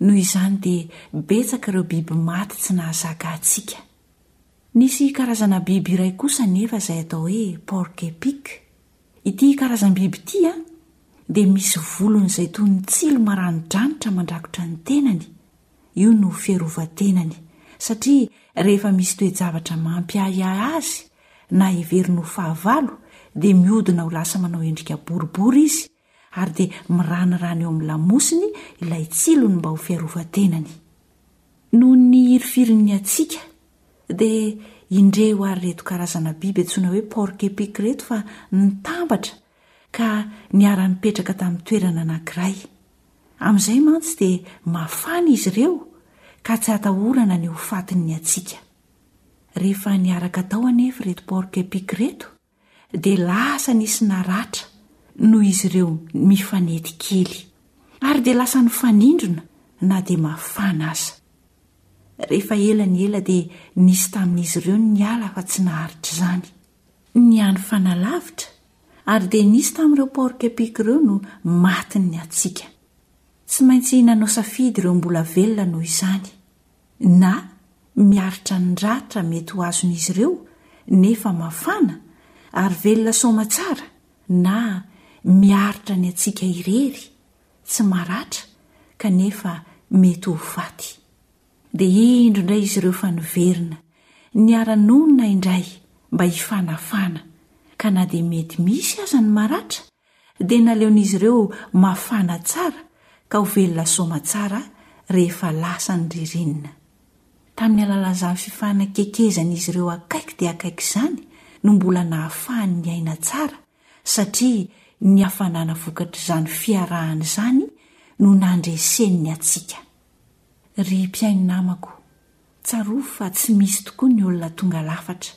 Noho izany dia betsaka ireo biby maty tsy nahazaka hatsiaka. Nisy karazana biby iray kosa anefa izay atao hoe porc-épic. Ity karazam-biby ity an, dia misy volony izay toy ny tsilo maranidranitra mandrakotra ny tenany. Io no fiarovan-tenany, satria rehefa misy toe-javatra mampiahiahy azy na heveriny ho fahavalo dia mihodina ho lasa manao endrika boribory izy Ary dia miranirany eo amin'ny lamosiny ilay tsilony mba ho fiarovan-tenany. Noho ny hirifirin'ny hatsiaka, dia indre ho ary ireto karazana biby antsoina hoe porc-épic ireto fa nitambatra ka niara-nipetraka tamin'ny toerana anankiray. Amin'izay mantsy dia mafana izy ireo ka tsy atahorana ny ho fatin'ny hatsiaka. Rehefa niaraka tao anefa ireto porc-épic ireto, dia lasa nisy naratra noho izy ireo mifanety kely, ary dia lasa nifanindrona na dia mafana aza. Rehefa ela ny ela dia nisy tamin'izy ireo ny niala fa tsy naharitra izany. Ny any fanalavitra, ary dia nisy tamin'ireo porc-epic ireo no matin'ny hatsiaka. Tsy maintsy nanao safidy ireo mbola velona noho izany. na miaritra ny ratra mety ho azon'izy ireo nefa mafana ary velona soamatsara na miaritra ny antsika irery, tsy maratra kanefa mety ho faty. Dia indro indray izy ireo fa niverina, niara-nonina indray mba hifanafana, ka na dia mety misy aza ny maratra Dia naleon'izy ireo mafana tsara ka ho velona soamatsara rehefa lasa ny ririnina. Tamin'ny alalan'izany fifanakekezan'izy ireo akaiky dia akaiky izany no mbola nahafahany niaina tsara satria ny hafanana vokatr'izany fiarahana izany no nandresen'ny hatsiaka. Ry mpihaino namako, Tsarovy fa tsy misy tokoa ny olona tonga lafatra.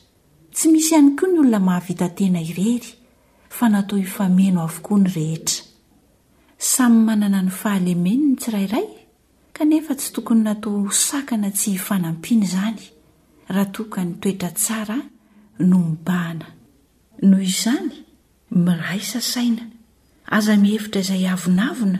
Tsy misy ihany koa ny olona mahavita tena irery, fa natao hifameno avokoa ny rehetra. Samy manana ny fahalemeny ny tsirairay, kanefa tsy tokony natao ho sakana tsy hifanampiana izany, raha toa ka ny toetra tsara no mibahana. Noho izany, miraisa saina. Aza mihevitra izay avonavona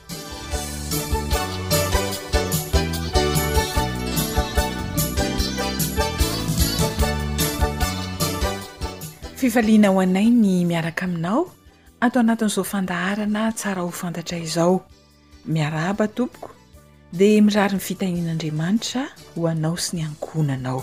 Fifaliana ho anay ny miaraka aminao ato anatin'izao fandaharana tsara ho fantatra izao. Miarahaba tompoko dia mirary ny fitahian'Andriamanitra ho anao sy ny ankohonanao.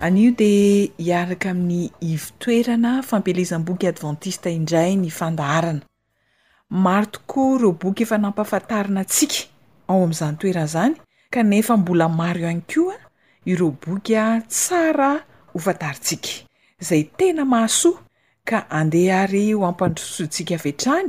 Anio dia hiaraka amin'ny ivontoerana fampielezam-boky advantista indray ny fandaharana. Maro tokoa ireo boky efa nampahafantarina antsika ao amin'izany toerana izany kanefa mbola maro ihany koa ireo boky tsara ho fantarintsika, izay tena mahasoa ka andeha ary ho ampandrosointsika avy hatrany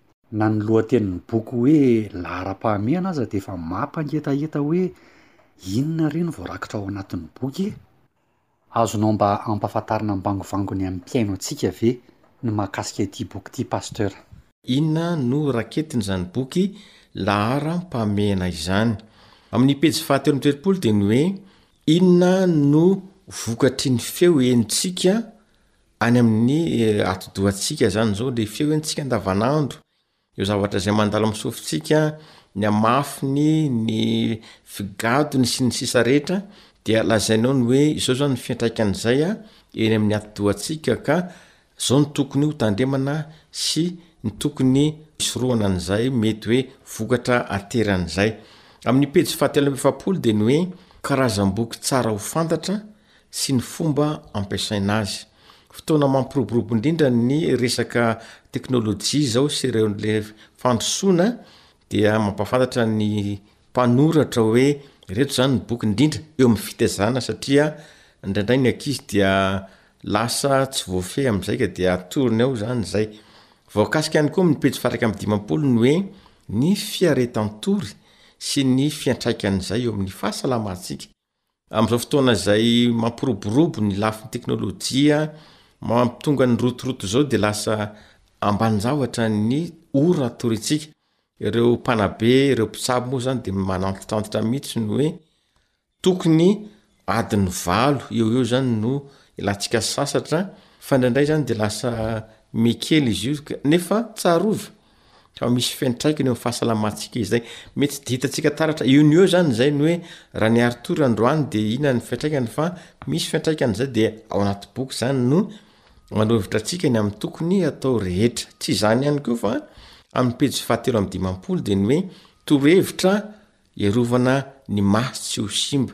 Na ny lohatenin'ny boky hoe Laharam-pahamehana aza dia efa mampangetaheta hoe inona re no voarakitra ao anatin'ny boky e? Azonao mba ampahafantarina ambangovangony ny amin'ny mpihaino antsika ve ny mahakasika ity boky ity Pasteur? Inona no raketin'izany boky Laharam-pahamehana izany? Amin'ny pejy fahatelo amby telopolo dia ny hoe Inona no vokatry ny feo henontsika Any amin'ny atidohantsika izany izao ilay feo antsika andavanandro, ireo zavatra izay mandalo amin'ny sofintsika, ny hamafiny, ny figadony sy ny sisa rehetra dia lazainao ny hoe izao izao ny fiantraikan'izay eny amin'ny atidohantsika ka izao ny tokony ho tandremana sy ny tokony hisorohana an'izay mety hoe vokatra ateran'izay. Amin'ny pejy fahatelo amby efapolo dia ny hoe karazam-boky tsara ho fantatra sy ny fomba ampiasaina azy. Fotoana mampiroborobo indrindra ny resaka teknolojia izao sy ireo le fandrosoana dia mampafantatra ny mpanoratra hoe ireto izany ny boky indrindra eo amin'ny fitezana satria indraindray ny ankizy dia lasa tsy voafehy amin'izay ka dia atorony ao izany izay. Voakasika ihany koa amin'ny pejy fahatraika amin'ny dimampolo ny hoe ny fiaretan-tory sy ny fiantraikan'izay eo amin'ny fahasalamantsika. Amin'izao fotoana izay mampiroborobo ny lafiny teknolojia, mampitonga ny rotoroto izao dia lasa ambanin-javatra ny ora atoriantsika. Ireo mpanabe, ireo mpitsabo moa izany dia manantitrantitra mihitsy ny hoe tokony adiny valo eo ho eo izany no ilantsika sasatra fa indraindray izany dia lasa miha kely izy io nefa tsarovy Fa misy fiantraikany eo amin'ny fahasalamantsika izay. Mety tsy dia hitantsika taratra eo no eo izany izay ny hoe raha ny haritora androany dia inona ny fiantraikany fa misy fiantraikany izay dia ao anaty boky izany no manao hevitra antsika ny amin'ny tokony atao rehetra. Tsy izany ihany koa fa amin'ny pejy fahatelo amby dimampolo dia ny hoe torohevitra hiarovana ny maso tsy ho simba.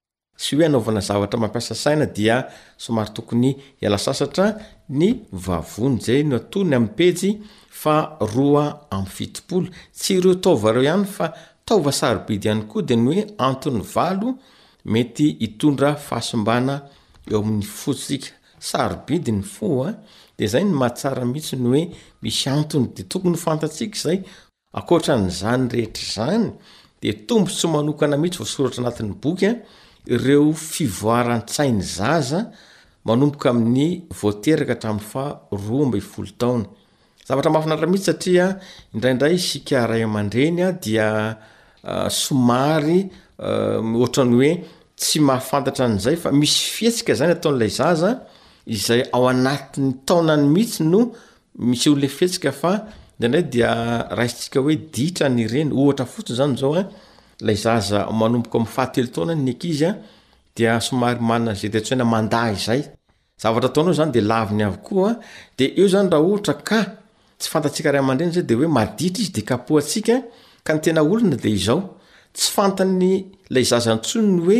Tsy hoe anaovana zavatra mampiasa saina dia somary tokony hiala sasatra ny vavony. Zay no atony amin'ny pejy faha roa amby fitopolo. Tsy ireo taova ireo ihany fa taova sarobidy ihany koa dia ny hoe antony valo mety hitondra fahasimbana eo amin'ny fotsika. Sarobidy ny fo a! Dia zay ny mahatsara mihitsy ny hoe misy antony dia tokony ho fantatsika izay Ankoatra an'izany rehetra izany, dia tombontsoa manokana mihitsy voasoratra anatin'ny boky ireo fivoaran-tsain'ny zaza manomboka amin'ny vao teraka hatramin'ny faha roa ambin'ny folo taona. Zavatra mahafinaritra mihitsy satria indraindray isika ray aman-dreny dia ah, somary ah, ohatran'ny hoe tsy mahafantatra an'izay fa misy fihetsika izany ataon'ilay zaza izay ao anatin'ny taonany mihitsy no Misy olona efetsika fa indraindray dia raisintsika hoe ditra ny reny ohatra fotsiny zany zao a lay zaza manomboka am fahatelo taona ny ankizy a dia somary manana zay de tsoina manda izay zavatra ataonao zany de laviny avokoa de eo zany raha ohatra ka tsy fantatsika ray aman-dreny zay de hoe maditra izy de kapohantsika ka ny tena olona de izao tsy fantany lay zaza ntsony ny hoe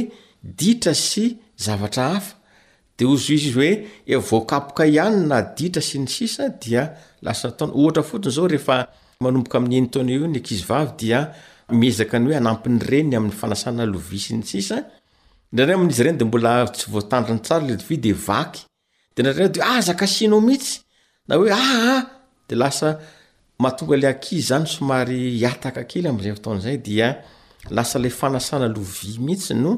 ditra sy zavatra hafa Dia hozizy izy hoe efa voakapoka ihany na ditra sy ny sisa dia lasa taona. Ohatra fotsiny izao rehefa manomboka amin'ny enin-taona eo ny ankizivavy dia miezaka ny hoe hanampy ny reniny amin'ny fanasana lovia sy ny sisa, indraindray amin'izy ireny dia mbola tsy voatandriny tsara ilay lovia dia vaky, dia indraindray dia aza kasianao mihitsy Na hoe aa ah! de lasa mahatonga le ankizy zany somary hiataka kely amzay fotoana zay dia lasa le fanasana lovia mihitsy no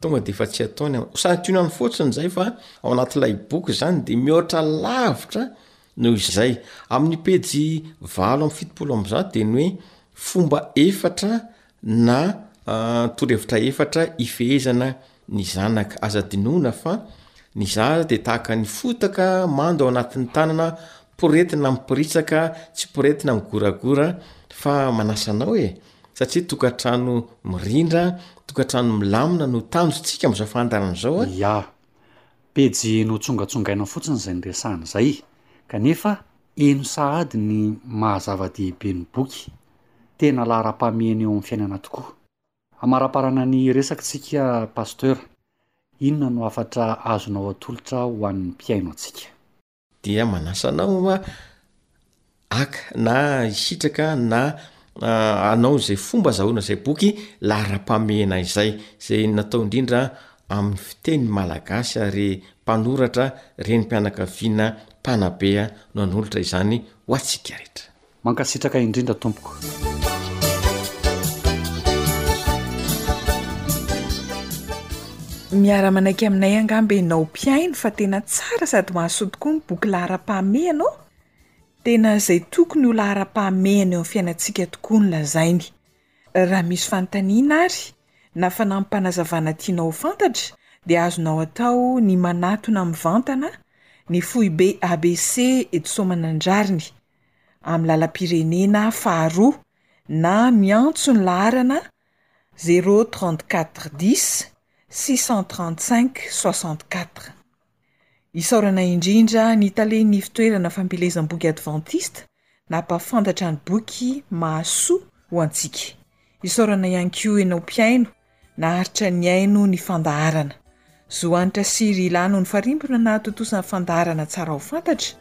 tonga de efa tsy ataony ao, santionany fotsiny zay fa ao anatilay boky zany de mihoatra lavitra noho izay, amin'ny pejy valo amby fitopolo amby zato de ny hoe fomba efatra na torohevitra efatra ifehezana ny zanaka. Aza adinoina fa ny zaza dia tahaka ny fotaka mando ao anatin'ny tanana, poretina miporitsaka, tsy poretina migoragora fa manasa anao e! satria tokantrano mirindra, tokantrano milamina no tanjontsika amin'izao fahantarana izao a! Ya! pejy notsongatsongaina fotsiny izay niresahana izay, kanefa Heno sahady ny maha zava-dehibe ny boky, tena laharam-pahamehana eo amin'ny fiainana tokoa. Hamaraparana ny resakitsika Pasteur, inona no hafatra azonao atolotra ho an'ny mpihaino antsika? Dia manasa anao haka na hisitraka na hanao izay fomba azahoana izay boky laharam-pahamehana izay, izay natao indrindra amin'ny fiteny malagasy ary mpanoratra renim-pianakaviana mpanabe no hanolotra izany ho antsika rehetra. Mankasitraka indrindra tompoko. Miara manaiky aminay angamba ianao mpihaino fa tena tsara sady mahasoa tokoa ny boky laharam-pahamehana ô! Tena izay tokony ho laharam-pahamehana eo amin'ny fiainantsika tokoa no lazainy. Raha misy fanontaniana ary na fanampim-panazavana tianao ho fantatra dia azonao atao ny manatona mivantana ny Foibe ABC eto Soamanandrariny amin'ny lalam-pirenena faharoa na miantso ny laharana zéro trente-quatre dix six cent trente-cinq soixante-quatre. Isaorana indrindra ny Talen'ny Ivotoerana Fampielezam-boky Advantista nampahafantatra ny boky Mahasoa ho antsika. Isaorana ihany koa ianao mpihaino naharitra nihaino ny fandaharana. Zohanitra sy Rila nony Farimpona nahatontosa ny fandaharana tsara ho fantatra,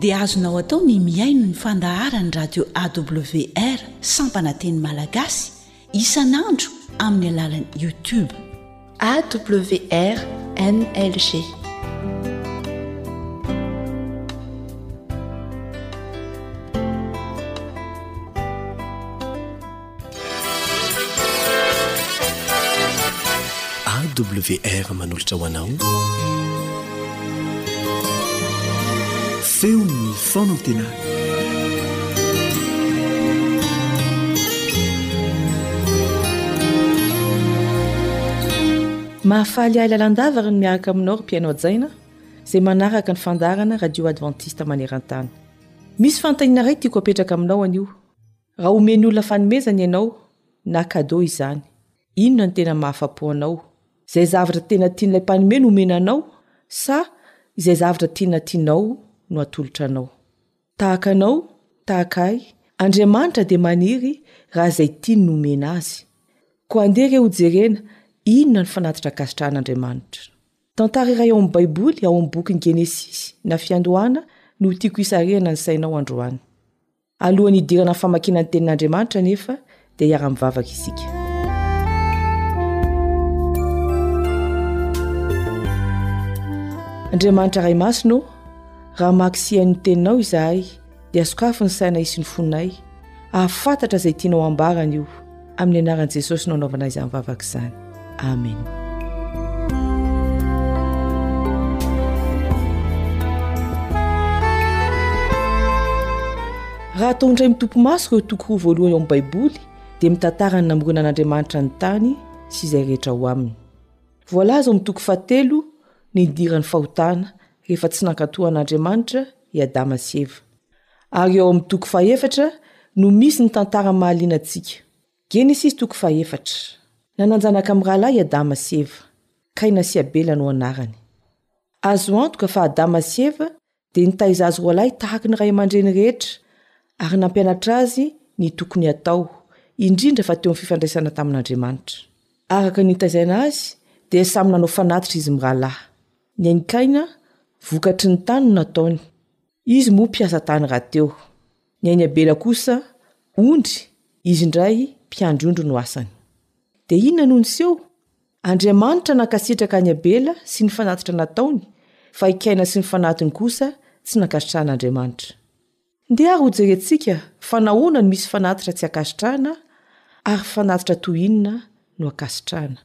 dia azonao atao ny mihaino ny fandaharan'ny radio awr sampana teny malagasy isan'andro amin'ny alalan'ny youtube awr mlg AWR manolotra ho anao feon'ny fonantenana mahafaly ahy lalandava ry ny miaraka aminao ry mpiaino hajaina izay manaraka ny fandarana radio adventiste manerantany misy fanontaniana iray tiako apetraka aminao anio Raha omen'ny olona fanomezana ianao na cadeau izany, inona no tena mahafa-po anao, izay zavatra tena tian'ilay mpanome no omena anao sa izay zavatra tena tianao no atolotra anao? Tahaka anao, tahaka ahy, Andriamanitra dia maniry raha izay tiany no omena Azy. Koa andeha re hojerena inona no fanatitra ankasitrahan'Andriamanitra. Tantara iray ao amin'ny Baiboly ao amin'ny bokin'i Genesisy na Fiandohana no tiako hisarihana ny sainao androany. Alohan'ny hidirana amin'ny famakiana ny Tenin'Andriamanitra anefa dia hiara-mivavaka isika. Andriamanitra Ray Masina ô, raha mamaky sy hihaino ny Teninao izahay dia sokafy ny sainay sy ny fonay hahafantatra izay tianao hambara anio. Amin'ny anaran'i Jesosy no anaovana izany vavaka izany. Amen. Raha atao indray mitompo maso ireo toko roa voalohany ao amin'ny Baiboly dia mitantara ny namoronan'Andriamanitra ny tany sy izay rehetra ao aminy. Voalaza ao amin'ny toko fahatelo ny nidiran'ny fahotana rehefa tsy nankatoa an'Andriamanitra i Adama sy Eva. Ary ao amin'ny toko fahefatra no misy ny tantara mahaliana antsika. Genesisy toko fahefatra. Nanan-janaka mirahalahy i Adama sy Eva. Kaina sy Abela no anarany. Azo antoka fa Adama sy Eva dia nitaiza azy roalahy tahaka ny ray aman-dreny rehetra ary nampianatra azy ny tokony hatao, indrindra fa teo amin'ny fifandraisana tamin'Andriamanitra. Araka ny nitaizaina azy, dia samy nanao fanatitra izy mirahalahy. Ny an'i Kaina, vokatry ny tany no nataony. Izy moa mpiasa tany rahateo. Ny any Abela kosa, ondry, izy indray mpiandry ondry no asany. Dia inona no niseho? Andriamanitra nankasitraka an'i Abela sy ny fanatitra nataony, fa i Kaina sy ny fanatiny kosa tsy nankasitrahana Andriamanitra. Ndeha ary hojerentsika fa nahoana no misy fanatitra tsy ankasitrahana ary fanatitra toy inona no ankasitrahana.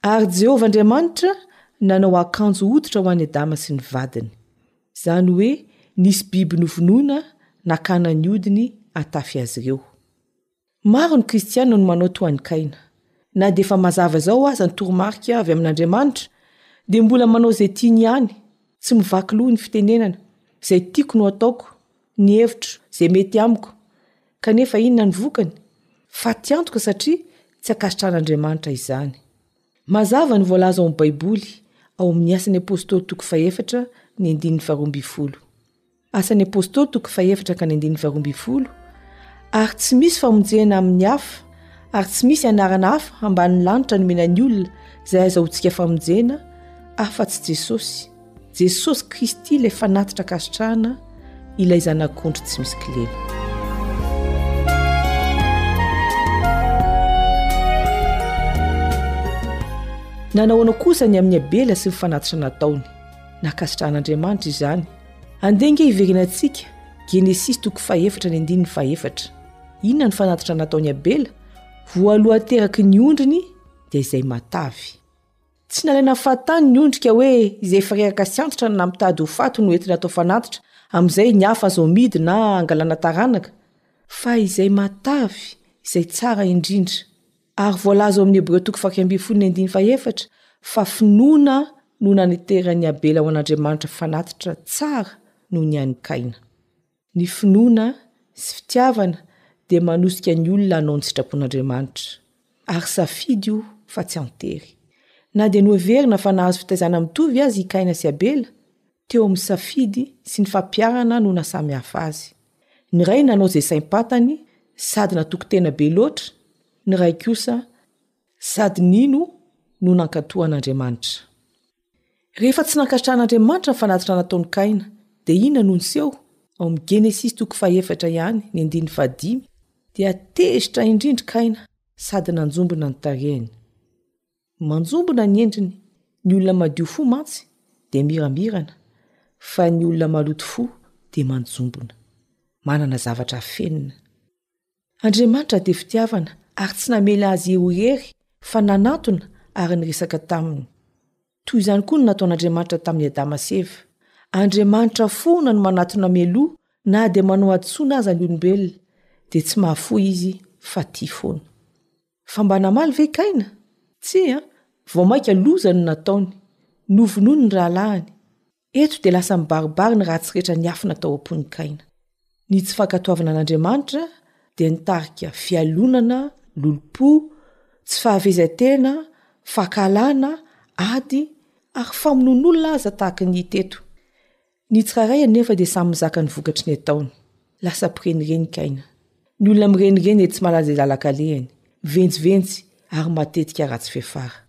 Ary Jehovah Andriamanitra nanao akanjo hoditra ho an'i Adama sy ny vadiny. Izany hoe nisy biby novonoina nakana ny hodiny hatafy azy ireo. Maro ny Kristiana no manao toa an'i Kaina. Na dia efa mazava izao aza ny toromarika avy amin'Andriamanitra, dia mbola manao izay tiany ihany, tsy mivaky loha ny fitenenana, izay tiako no ataoko, ny hevitro, izay mety amiko. Kanefa inona ny vokany? Fatiantoka satria tsy ankasitran'Andriamanitra izany. Mazava ny voalaza ao amin'ny Baiboly ao amin'ny Asan'ny Apostoly toko fahefatra ny andininy faharoa ambin'ny folo. Asan'ny Apostoly toko fahefatra ka ny andininy faharoa ambin'ny folo, ary tsy misy famonjena amin'ny hafa ary tsy misy anarana hafa ambanin'ny lanitra nomena ny olona izay azahoantsika famonjena afa-tsy Jesosy. Jesosy Kristy ilay fanatitra ankasitrahana ilay zanak'ondry tsy misy kilema. Nanahoana kosa ny amin'ny abela sy ny fanatitra nataony nankasitrahan'Andriamanitra izany andeha nge hiverina antsika genesisy toko fahefatra ny andininy fahefatra inona ny fanatitra nataony abela voalohan-teraky ny ondriny dia izay matavy Tsy nalaina fahatany ny ondrika hoe izay efa reraka sy antitra no nampitady ho faty no entina atao fanatitra amin'izay ny hafa azo amidy na angalana taranaka, fa izay matavy izay tsara indrindra. Ary voalaza ao amin'ny Hebreo toko faha-iraika ambin'ny folo ny andininy faha-efatra fa finoana no naneteran'i Abela ho an'Andriamanitra fanatitra tsara noho ny an'i Kaina. Ny finoana sy fitiavana dia manosika ny olona hanao ny sitrapon'Andriamanitra, ary safidy io fa tsy an-tery. Na dia noheverina fa nahazo fitaizana mitovy aza i Kaina sy Abela, teo amin'ny safidy sy ny fampiharana no nahasamihafa azy. Ny iray nanao izay saim-pantany sady natoky tena be loatra, ny iray kosa sady nino no nankatò an'Andriamanitra. Rehefa tsy nankasitrahan'Andriamanitra ny fanatrana nataon'i Kaina, dia inona no niseho? Ao amin'ny Genesisy toko fahefatra ihany, ny andininy fahadimy, dia tezitra indrindra Kaina sady nanjombona ny tarehiny. Manjombona ny endriny, ny olona madio fo mantsy dia miramirana, fa ny olona maloto fo dia manjombona. Manana zavatra afenina. Andriamanitra dia fitiavana ary tsy namela azy ho irery fa nanantona ary niresaka taminy. Toy izany koa no nataon'Andriamanitra tamin'i Adama sy Eva. Andriamanitra foana no manatona mialoha na dia manao hadisoana aza ny olombelona, dia tsy mahafoy izy fa tia foana. Fa mba namaly ve i Kaina? Tsia, vao mainka loza no nataony. Novonoiny ny rahalahiny. Eto dia lasa mibaribary ny ratsy rehetra niafina tao am-pon'i Kaina. Ny tsy fankatoavana an'Andriamanitra dia nitarika fialonana, lolompo, tsy fahavezan-tena, fankahalana, ady, ary famonoan'olona aza tahaka ny hita eto. Ny tsirairay anefa dia samy mizaka ny vokatry ny ataony. Lasa mpirenireny i Kaina. Ny olona mirenireny dia tsy mahalala izay lalan-kalehany, mivenjivenjy, ary matetika ratsy fiafara.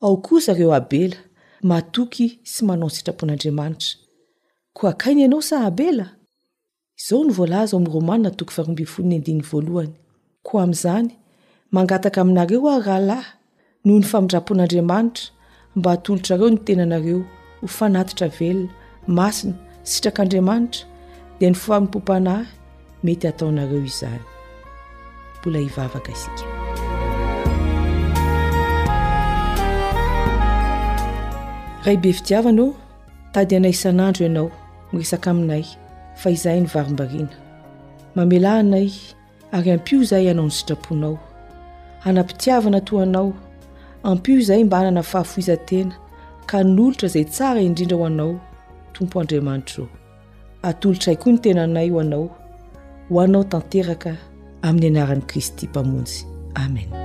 Ao kosa ireo Abela, matoky sy manao ny sitrapon'Andriamanitra. Koa Kaina ianao sa Abela? Izao no voalaza ao amin'ny Romana toko faharoa ambin'ny folo ny andininy voalohany, Koa amin'izany, mangataka aminareo aho rahalahy, noho ny famindram-pon'Andriamanitra, mba hatolotrareo ny tenanareo ho fanatitra velona, masina, sitrak'Andriamanitra, dia ny fanompoam-panahy, mety hataonareo izany. Mbola hivavaka isika. Ray be fitiavana ô, tady anay isan'andro ianao, miresaka aminay fa izahay ny varimbariana. Mamelà anay ary ampio izahay hanao ny sitraponao. Hanam-pitiavana toa anao, ampio izahay mba hanana fahafoizan-tena ka hanolotra izay tsara indrindra ho anao, Tompo Andriamanitro. atolotray koa ny tenanay ho anao ho anao tanteraka amin'ny anaran'i kristy mpamonjy amen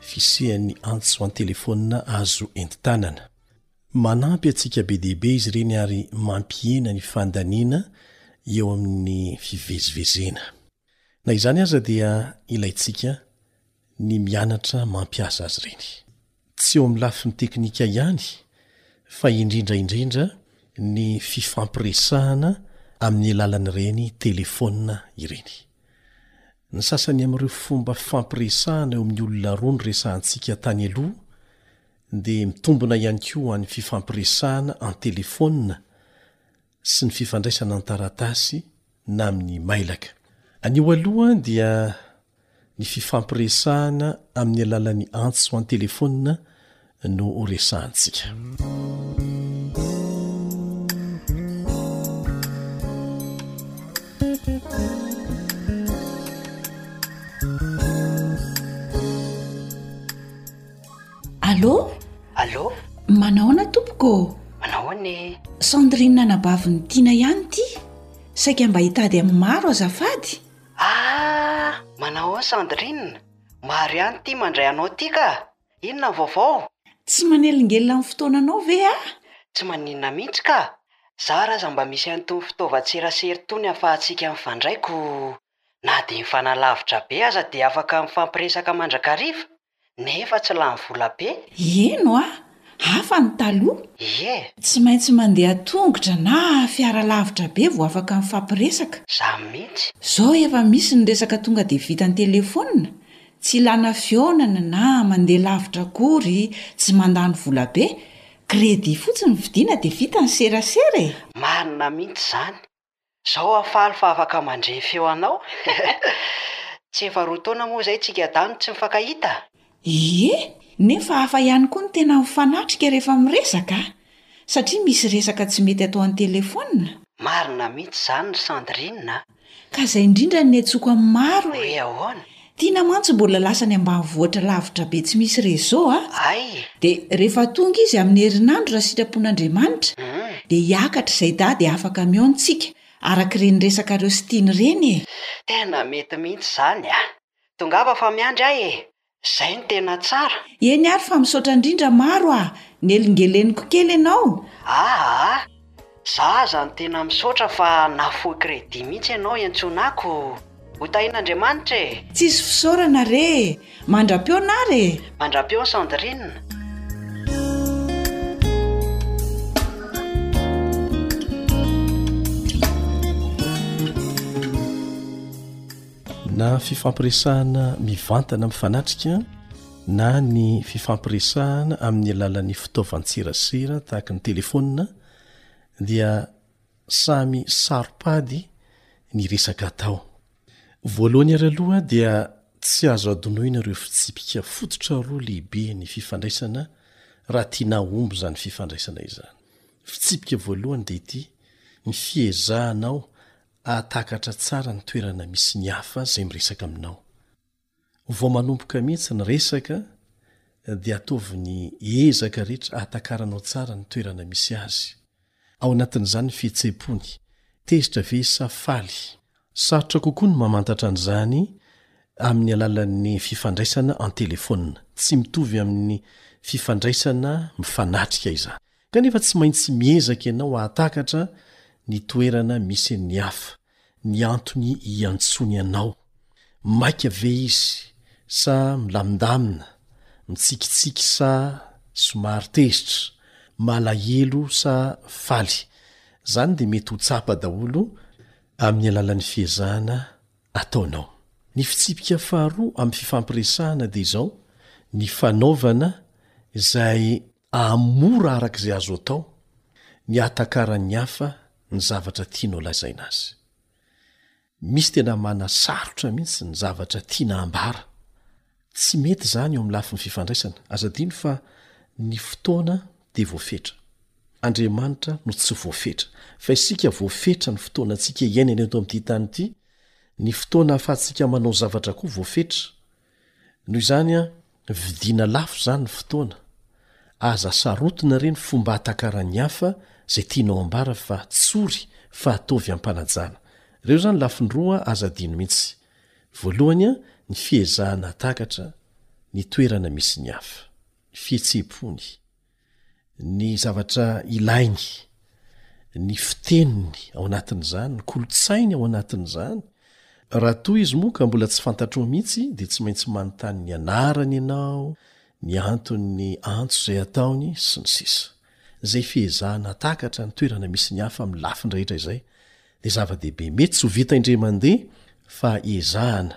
Fisian'ny antso an-telefaonina azo entin-tanana. Manampy antsika be dia be izy ireny ary mampihena ny fandaniana eo amin'ny fivezivezena. Na izany aza dia ilaintsika ny mianatra mampiasa azy ireny. Tsy eo amin'ny lafiny teknika ihany fa indrindra indrindra ny fifampiresahana amin'ny alalan'ireny telefaonina ireny. Ny sasany amin'ireo fomba fampiresahana eo amin'ny olona roa niresahantsika tany aloha dia mitombina ihany koa ho an'ny fifampiresahana an-telefaonina sy ny fifandraisana an-taratasy na amin'ny mailaka. Anio aloha dia ny fifampiresahana amin'ny alalan'ny antso an-telefaonina no ho resahantsika. Allo? Allo? Manahoana tompoko? Manahoana e? Sandrine anabavin'i Tiana ihany ity. Saika mba hitady amin'ny maro azafady. Ah, manahoana Sandrine? Maro ihany ity mandray anao ity ka. Inona ny vaovao? Tsy manelingelina amin'ny fotoananao ve aho? Tsy maninona mihitsy ka! Zara aza mba misy an'itony fitaovan-tserasera itony ahafahantsika mifandray koa na dia mifanalavitra be aza dia afaka mifampiresaka mandrakariva nefa tsy lany vola be. Heno aho! Hafa ny taloha! Ie! Tsy maintsy mandeha an-tongotra na fiara lavitra be vao afaka mifampiresaka. Izany mihitsy! Izao efa misy ny resaka tonga dia vita an-telefaonina Tsy ilana fihaonana na mandeha lavitra akory, tsy mandany vola be, credit fotsiny vidiana dia vita ny serasera e! Marina mihitsy izany. Zao aho faly fa afaka mandre feo anao. Tsy efa roa taona moa izay tsika dahy no tsy mifankahita? Ie, nefa hafa ihany koa ny tena mifanatrika rehefa miresaka a! Satria misy resaka tsy mety atao an-telefaonina. Marina mihitsy izany ry Sandrine a! Ka izay indrindra no niantsoako amin'ny maro e! Hoe ahoana? Tiana mantsy mbola lasa any ambanivohitra lavitra be tsy misy réseau a! Hay e! Dia rehefa tonga izy amin'ny herinandro raha sitrapon'Andriamanitra Hum! dia hiakatra izay dahy dia hafa camion tsika, araka ireny resakareo sy tiany ireny e! Tena mety mihitsy izany a! Tongava fa miandry ahy e! Zay no tena tsara. Eny ary fa misaotra indrindra maro ah! Nelingeleniko kely ianao. Aa! Za aza no tena misaotra fa nahafoy credit mihitsy ianao iantsonako! Ho tahian'Andriamanitra e! Tsisy fisaorana re e! Mandra-peo Nary e! Mandra-peo Sandrine! Na fifampiresahana mivantana mifanatrika na ny fifampiresahana amin'ny alalan'ny fitaovan-tserasera tahaka ny telefonina dia samy saro-pady ny resaka atao. Voalohany ary aloha dia tsy azo adinoina ireo fitsipika fototra roa lehibe ny fifandraisana raha tiana hahomby izany fifandraisana izany. Fitsipika voalohany dia ity, ny fiezahanao Hahatakatra tsara ny toerana misy ny hafa izay miresaka aminao. Vao manomboka mihitsy ny resaka dia ataovy ny ezaka rehetra hahatakaranao tsara ny toerana misy azy. Ao anatin'izany ny fihetseham-pony, tezitra ve sa faly? Sarotra kokoa ny mamantatra an'izany amin'ny alalan'ny fifandraisana an-telefaonina. Tsy mitovy amin'ny fifandraisana mifanatrika izany. Kanefa tsy maintsy miezaka ianao hahatakatra ny toerana misy an'ny hafa, ny antony iantsoany anao. Maika ve izy, sa milamindamina, mitsikitsiky sa somary tezitra, malahelo sa faly? Izany dia mety ho tsapa daholo amin'ny alalan'ny fiezahana ataonao. Ny fitsipika faharoa amin'ny fifampiresahana dia izao, ny fanaovana izay Hahamora araka izay azo atao ny hahatakaran'ny hafa ny zavatra tiany holazaina azy. Misy tena manasarotra mihitsy ny zavatra tiana hambara. Tsy mety izany eo amin'ny lafiny fifandraisana. Aza adino fa ny fotoana dia voafetra. Andriamanitra no tsy voafetra, fa isika voafetra ny fotoanantsika iainana eto amin'ity tany ity, ny fotoana ahafahantsika manao zavatra koa voafetra. Noho izany an, vidiana lafo izany ny fotoana. Aza sarotiny re ny fomba hatakaran'ny hafa izay tianao ambara fa tsory fa ataovy am-panajana. Ireo izany lafiny roa aza adino mihitsy. Voalohany an, ny fiezahana hatakatra ny toerana misy ny hafa. Ny fihetseham-pony. ny zavatra ilainy ny fiteniny ao anatin'izany ny kolotsainy ao anatin'izany raha toa izy moa ka mbola tsy fantatro mihitsy dia tsy maintsy manontany ny anarany ianao ny anton'ny antso izay ataony sy ny sisa izay fihezahana atakatra ny toerana misy ny hafa amin'ny lafiny rehetra izay dia zava-dehibe mety tsy ho vita indre mandeha fa ezahana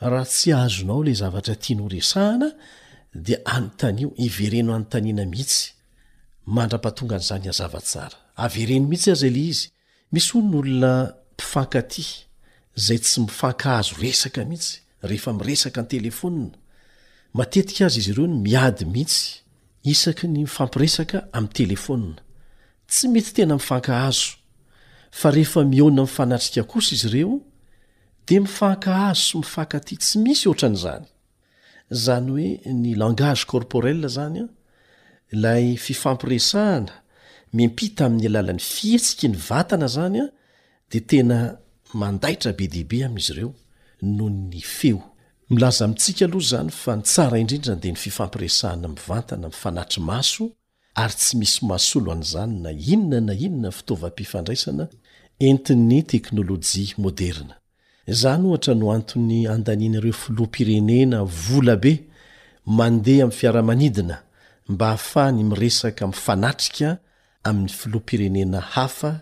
Raha tsy azonao ilay zavatra tianao resahana dia anontanio, evereno anontaniana mihitsy mandra-pahatongan'izany hazava tsara. Avereno mihitsy aza ilay izy. Misy hono ny olona mpifankatia izay tsy mifankahazo resaka mihitsy rehefa miresaka an-telefonina. Matetika aza izy ireo no miady mihitsy isaky ny mifampiresaka amin'ny telefonina. Tsy mety tena mifankahazo. Fa rehefa mihaona mifanatrika kosa izy ireo, Dia mifankahazo sy mifankatia tsy misy ohatran'izany. Izany hoe ny langage corporel izany an, ilay fifampiresahana miampita amin'ny alalan'ny fihetsiky ny vatana izany an, dia tena mandaitra be dia be amin'izy ireo noho ny feo. Milaza amintsika aloha izany fa ny tsara indrindra dia ny fifampiresahana mivantana mifanatri-maso ary tsy misy mahasolo an'izany na inona na inona fitaovam-pifandraisana entin'ny teknolojia moderina. Izany ohatra no antony andanian'ireo filoham-pirenena vola be mandeha amin'ny fiaramanidina mba hahafahany miresaka mifanatrika amin'ny filoham-pirenena hafa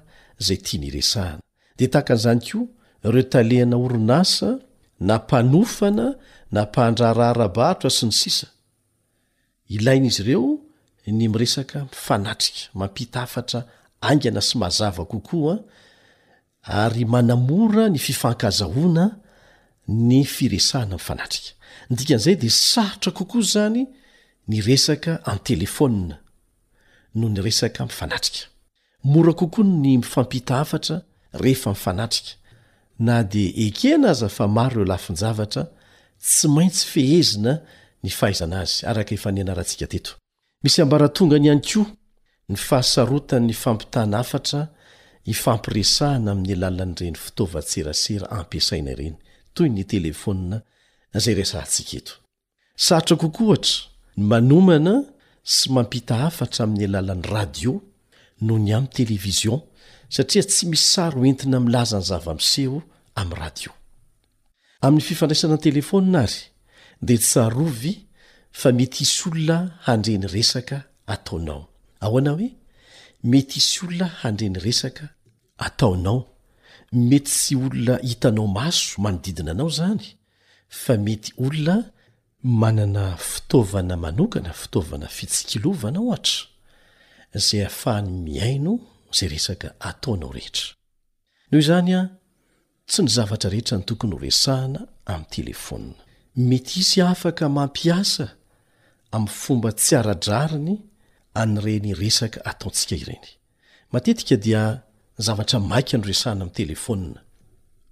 izay tiany hiresahana. Dia tahaka an'izany koa ireo talehana orinasa na mpanofana na mpandraharaha ara-barotra sy ny sisa. Ilain'izy ireo ny miresaka mifanatrika, mampita hafatra haingana sy mazava kokoa, ary manamora ny fifankazahoana ny firesahana mifanatrika. Ny dikan'izay dia sarotra kokoa izany ny resaka an-telefaonina noho ny resaka mifanatrika. Mora kokoa ny mifampita hafatra rehefa mifanatrika. Na dia ekena aza fa maro ireo lafin-javatra, tsy maintsy fehezina ny fahaizana azy, araka efa nianarantsika teto. Misy ambaratongany ihany koa ny fahasarotan'ny fampitana hafatra ifampiresahana amin'ny alalan'ireny fitaovan-tserasera ampiasaina ireny, toy ny telefaonina izay resahantsika eto. Sarotra kokoa ohatra ny manomana sy mampita hafatra amin'ny alalan'ny radio noho ny amin'ny television satria tsy misy sary ho entina milaza ny zava-miseho amin'ny radio. Amin'ny fifandraisana an-telefaonina ary dia tsarovy fa mety hisy olona handre ny resaka ataonao. Ahoana hoe mety hisy olona handre ny resaka ataonao? Mety tsy olona hitanao maso manodidina anao izany fa mety olona manana fitaovana manokana, fitaovana fitsikilovana ohatra, izay ahafahany mihaino izay resaka ataonao rehetra. Noho izany an, tsy ny zavatra rehetra no tokony ho resahana amin'ny telefaonina. Mety hisy afaka mampiasa amin'ny fomba tsy ara-drariny an'ireny resaka ataontsika ireny. Matetika dia zavatra maika no resahana amin'ny telefaonina.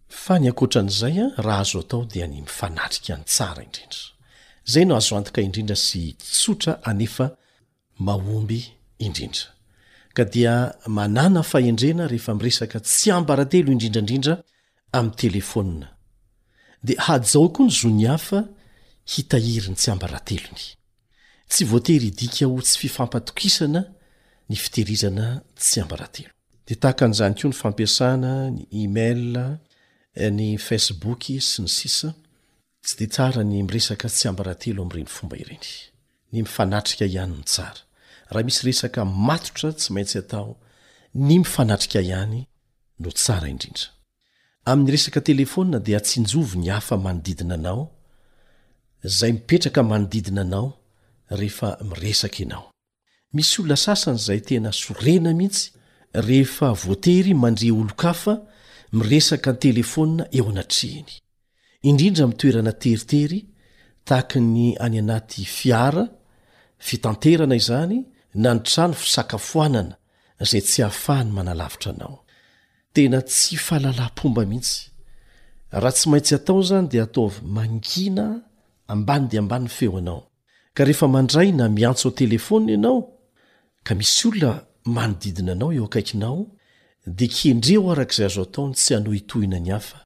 Fa ny ankoatra an'izay, raha azo atao dia ny mifanatrika ny tsara indrindra. Izay no azo antoka indrindra sy tsotra anefa mahomby indrindra. Ka dia manàna fahendrena rehefa miresaka tsiambaratelo indrindrandrindra amin'ny telefaonina. Dia hajao koa ny zon'ny hafa hitahiry ny tsiambaratelony. Tsy voatery hidika ho tsy fifampatokisana ny fitehirizana tsiambaratelo. Dia tahaka an'izany koa ny fampiasana ny e-mail, ny Facebook sy ny sisa Tsy dia tsara ny miresaka tsiambaratelo amin'ireny fomba ireny. Ny mifanatrika ihany no tsara. Raha misy resaka matotra tsy maintsy atao, ny mifanatrika ihany no tsara indrindra. Amin'ny resaka telefona dia tsinjovy ny hafa manodidina anao, izay mipetraka manodidina anao rehefa miresaka ianao. Misy olona sasany izay tena sorena mihitsy rehefa voatery mandre olon-kafa miresaka an-telefona eo anatrehiny. indrindra amin'ny toerana teritery tahaka ny any anaty fiara fitanterana izany na ny trano fisakafoanana izay tsy hahafahany manalavitra anao. Tena tsy fahalalam-pomba mihitsy. Raha tsy maintsy atao izany dia ataovy mangina ambany dia ambany ny feo anao. Ka rehefa mandray na miantso an-telefaonina ianao ka misy olona manodidina anao eo akaikinao dia kendreho araka izay azo atao ny tsy hanohitohina ny hafa.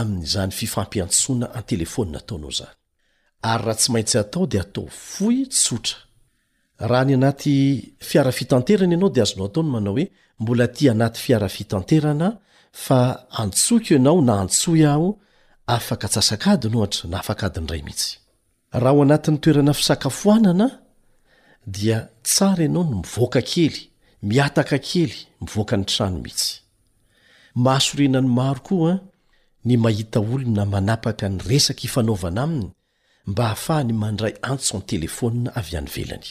amin'izany fifampiantsoana an-telefaonina ataonao izany. Ary raha tsy maintsy atao dia atao fohy, tsotra. Raha any anaty fiara fitanterana ianao dia azonao atao ny manao hoe mbola aty anaty fiara fitanterana aho fa antsoiko ianao na antsoy aho afaka atsasak'adiny ohatra na afak'adiny iray mihitsy. Raha ao anatin'ny toerana fisakafoanana dia tsara ianao ny mivoaka kely, mihataka kely mivoaka ny trano mihitsy. Mahasorena ny maro koa ny mahita olona manapaka ny resaka ifanaovana aminy mba hahafahany mandray antso an-telefaonina avy any ivelany.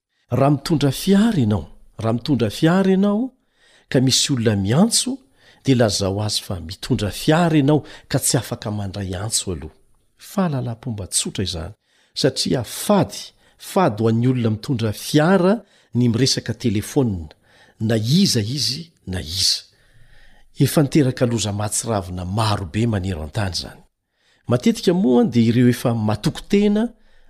Raha mitondra fiara ianao, raha mitondra fiara ianao ka misy olona miantso dia lazao azy fa mitondra fiara ianao ka tsy afaka mandray antso aloha. Fahalalam-pomba tsotra izany satria fady, fady ho an'ny olona mitondra fiara ny miresaka telefaonina na iza izy na iza. Efa niteraka loza mahatsiravina maro be maneran-tany izany. Matetika moa dia ireo efa matoky tena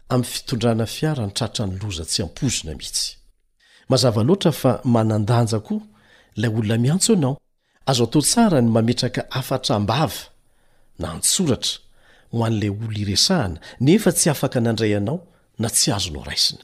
amin'ny fitondrana fiara ny tratran'ny loza tsy ampoizina mihitsy. Mazava loatra fa manan-danja koa ilay olona miantso anao. Azo atao tsara ny mametraka hafatra am-bava na an-tsoratra ho an'ilay olona iresahana nefa tsy afaka nandray anao na tsy azonao raisina.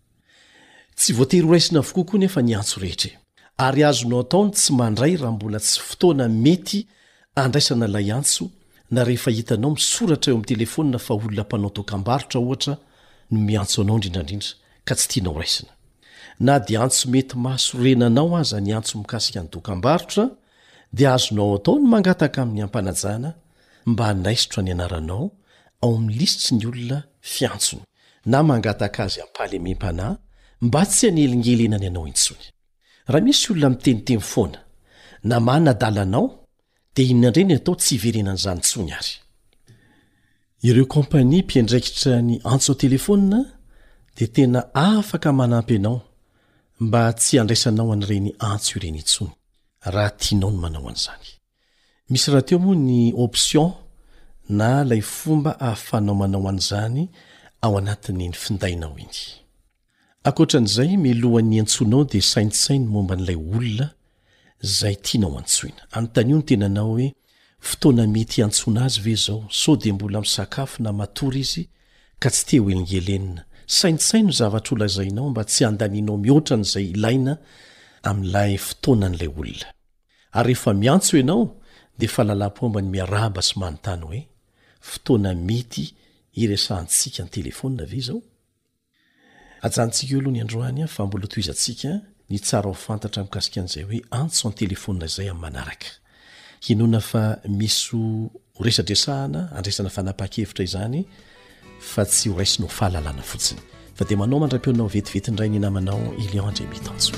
Tsy voatery horaisina avokoa koa nefa ny antso rehetra e! Ary azonao atao ny tsy mandray raha mbola tsy fotoana mety handraisana ilay antso na rehefa hitanao misoratra eo amin'ny telefaonina fa olona mpanao dokam-barotra, ohatra, no miantso anao indrindra indrindra ka tsy tianao raisina. Na dia antso mety mahasorena anao aza ny antso mikasika ny dokam-barotra dia azonao atao ny mangataka amin'ny ampanajana mba hanaisotra ny anaranao ao amin'ny lisitry ny olona fiantsony. na mangataka azy am-pahalemem-panahy mba tsy hanelingelenany anao intsony. Raha misy olona miteniteny foana na manadala anao dia inona indray ny atao tsy hiverenan'izany intsony ary. Ireo kaompania mpiandraikitra ny antso an-telefaonina dia tena afaka manampy anao mba tsy handraisanao an'ireny antso ireny intsony, raha tianao ny manao an'izany. Misy rahateo moa ny option na lay fomba ahafanao manao an'izany ao anatin'iny findainao iny. Akoatran'izay miloha ny iantsoanao dia saintsaino momba an'ilay olona zay tianao antsoina. Anontanio ny tenanao hoe fotoana mety iantsoana azy ve zao? Sao dia mbola misakafo na matory izy ka tsy te ho engelenina? Saintsaino ny zavatra holazainao mba tsy handanianao mihoatra an'izay ilaina amin'ilay fotoanan'ilay olona. Ary rehefa miantso ianao dia efa lalam-pomba ny miarahaba sy manontany hoe fotoana mety hiresahantsika an-telefaonina ve izao? Ajanontsika eo aloha ny androany fa mbola tohizantsika ny tsara ho fantatra mikasika an'izay hoe antso an-telefaonina izay amin'ny manaraka. Hinoana fa misy ho Ho resadresahana, andraisana fanapahan-kevitra izany fa tsy ho raisinao fahalalana fotsiny. Fa dia manao mandram-peonao vetivety indray ny namanao Elion Andriamitanjo.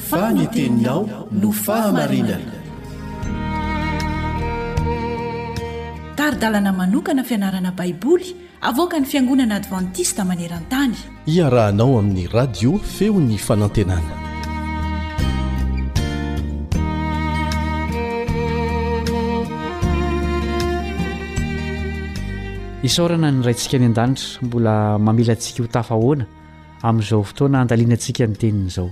fa ny teninao no fahamarinana. Tari-dalana manokana fianarana Baiboly avoakan'ny Fiangonana Advantista maneran-tany. Iarahanao amin'ny Radio Feon'ny Fanantenana. Isaorana ny Raintsika any An-danitra mbola mamela antsika ho tafahoana Amin'izao fotoana andaliantsika ny teniny izao,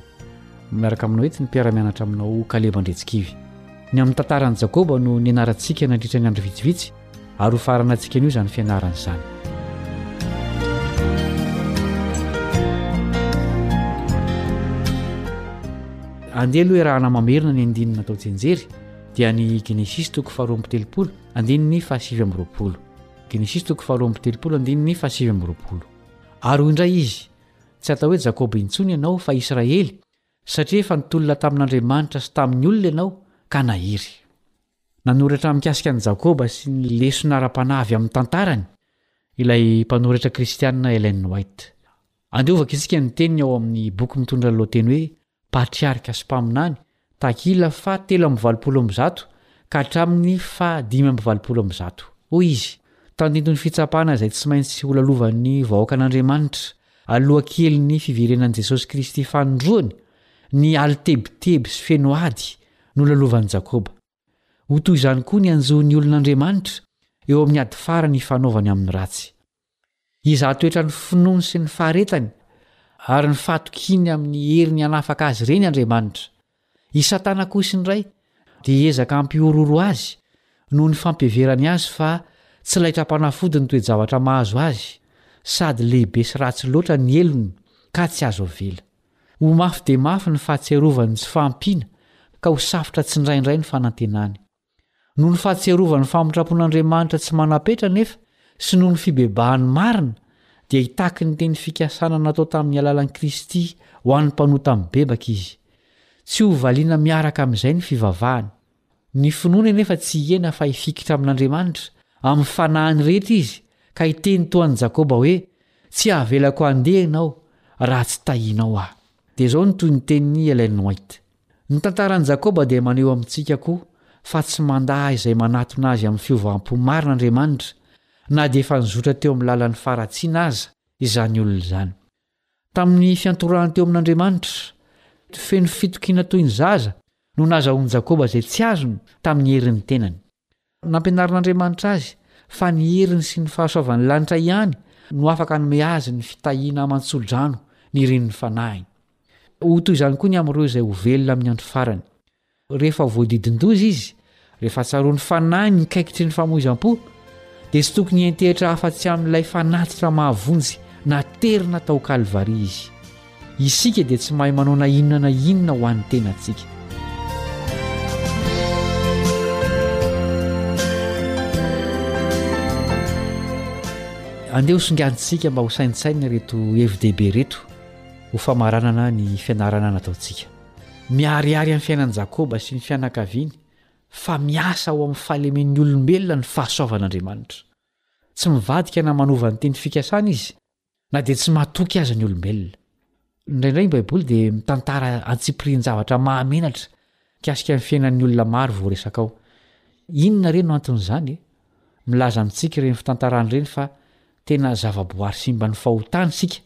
miaraka aminao eto ny mpiara-mianatra aminao Kaleba Andriantsikivy. Ny amin'ny tantaran'i Jakoba no nianarantsika nandritra ny andro vitsivitsy ary ho faranantsika anio izany fianarana izany. Andeha aloha iarahana mamerina ny andininy atao tsianjery dia ny Genesisy toko faharoa amby telopolo andininy fahasivy amby roapolo. Genesisy toko faharoa amby telopolo andininy fahasivy amby roapolo. Ary hoy indray izy, Tsy atao hoe Jakoba intsony ianao, fa Israely, satria efa nitolona tamin'Andriamanitra sy tamin'ny olona ianao, ka nahery. Nanoratra mikasika an'i Jakoba sy ny lesona ara-panahy avy amin'ny tantarany ilay mpanoratra kristiana Ellen White. Andeha hovaka isika ny teniny ao amin'ny boky mitondra ny lohateny hoe Patriarika sy mpaminany, takila faha telo amby valopolo amby zato ka hatramin'ny faha dimy amby valopolo amby zato. Hoy izy, Tandinto ny fitsapana izay tsy maintsy holalovan'ny vahoakan'Andriamanitra, aloha kelin'ny fiverenan'i Jesosy Kristy fanindroany, ny alo tebiteby sy feno ady nolalovan'i Jakoba. Ho toy izany koa ny hanjohin'ny olon'Andriamanitra eo amin'ny ady farany ifanaovany amin'ny ratsy. Hizaha toetra ny finoany sy ny faharetany ary ny fahatokiany amin'ny heriny hanafaka azy ireny Andriamanitra. I Satana kosa indray dia hiezaka hampihorohoro azy noho ny fampiheverany azy fa tsy laitram-panafody ny toe-javatra mahazo azy sady lehibe sy ratsy loatra ny helony ka tsy azo avela. Ho mafy dia mafy ny fahatsiarovany tsy fahampiana ka ho safotra tsindraindray ny fanantenany. Noho ny fahatsiarovan'ny famindrampon'Andriamanitra tsy manam-petra anefa sy noho ny fibebahany marina dia hitaky ny teny fikasana natao tamin'ny alalan'i Kristy ho an'ny mpanota mibebaka izy. Tsy hovaliana miaraka amin'izay ny fivavahany. Ny finoany anefa tsy hihena fa hifikitra amin'Andriamanitra, amin'ny fanahiny rehetra izy, ka hiteny toa an'i Jakoba hoe, Tsy havelako handeha ianao, raha tsy tahinao aho. Dia izao no tohin'ny tenin'i Ellen White, Ny tantaran'i Jakoba dia maneho amintsika koa fa tsy mandà izay manatona azy amin'ny fiovam-po marina Andriamanitra, na dia efa nizotra teo amin'ny lalan'ny faharatsiana aza izany olona izany. Tamin'ny fiantorahany teo amin'Andriamanitra, feno fitokiana toy ny zaza no nazahoan'i Jakoba izay tsy azony tamin'ny herin'ny tenany. Nampianarin'Andriamanitra azy fa ny heriny sy ny fahasoavan'ny lanitra ihany no afaka hanome azy ny fitahiana aman-tso-drano nirian'ny fanahiny. Ho toy izany koa ny amin'ireo izay ho velona amin'ny andro farany. Rehefa voadidin-doza izy, rehefa tsaroan'ny fanahy ny kaikitry ny famoizam-po, dia tsy tokony hiantehitra afa-tsy amin'ilay fanatitra mahavonjy naterina tao Kalvary izy. Isika dia tsy mahay manao na inona na inona ho an'ny tenantsika. Andeha hosongadintsika mba ho saintsainina ireto hevi-dehibe ireto ho famaranana ny fianarana nataontsika. Miharihary amin'ny fiainan'i Jakoba sy ny fianakaviany fa miasa ho amin'ny fahalemen'ny olombelona ny fahasoavan'Andriamanitra. Tsy mivadika na manova ny teny fikasana izy, na dia tsy matoky aza ny olombelona. Indraindray ny Baiboly dia mitantara antsipirian-javatra mahamenatra mikasika ny fiainan'ny olona maro vao resaka ao. Inona re no anton'izany? Milaza amintsika ireny fitantarana ireny fa tena zavaboary simban'ny fahotana isika,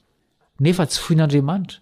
nefa tsy foin'Andriamanitra.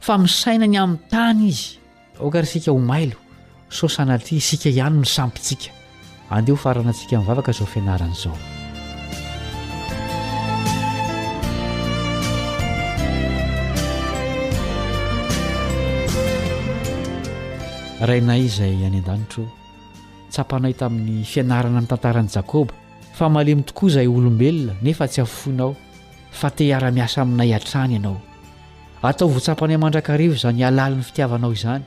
Fa misaina ny amin'ny tany izy. Aoka ary isika ho mailo, sao sanatria isika ihany no sampintsika. Andeha ho faranantsika mivavaka izao fianarana izao. Rainay izay any an-danitra ô, tsapanay tamin'ny fianarana ny tantaran'i Jakoba fa malemy tokoa izahay olombelona nefa tsy afoinao fa te hiara-miasa aminay hatrany ianao. Ataovy ho tsapanay mandrakariva izany halalin'ny fitiavanao izany,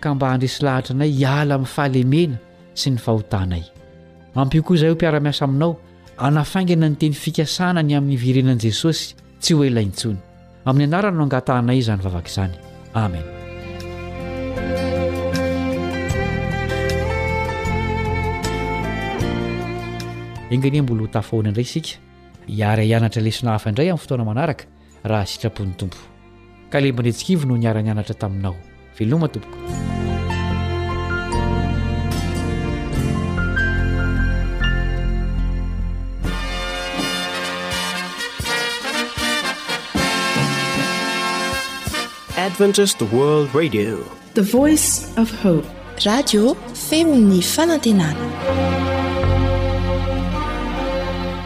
ka mba handresy lahatra anay hiala amin'ny fahalemena sy ny fahotanay. Ampio koa izahay ho mpiara-miasa aminao hanafaingana ny teny fikasana ny amin'ny hiverenan'i Jesosy tsy ho ela intsony. Amin'ny anarany no angatahanay izany vavaka izany. Amena. Enga anie mbola ho tafahoana indray isika hiara-hianatra lesona hafa indray amin'ny fotoana manaraka. raha sitrapon'ny Tompo. Caleb Andriatsikivo no niara-nianatra taminao. Veloma tompoko. Adventist World Radio. The voice of hope. Radio feo ny fanantenana.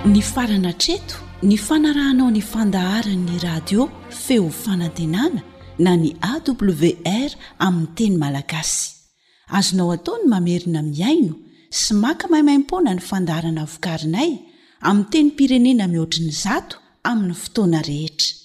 Nifarana hatreto ny fanarahanao ny fandaharan'ny radio feo fanantenana na ny AWR amin'ny teny malagasy. Azonao atao ny mamerina mihaino sy maka maimaimpoana ny fandaharana vokarinay amin'ny tenim-pirenena mihoatry ny zato amin'ny fotoana rehetra.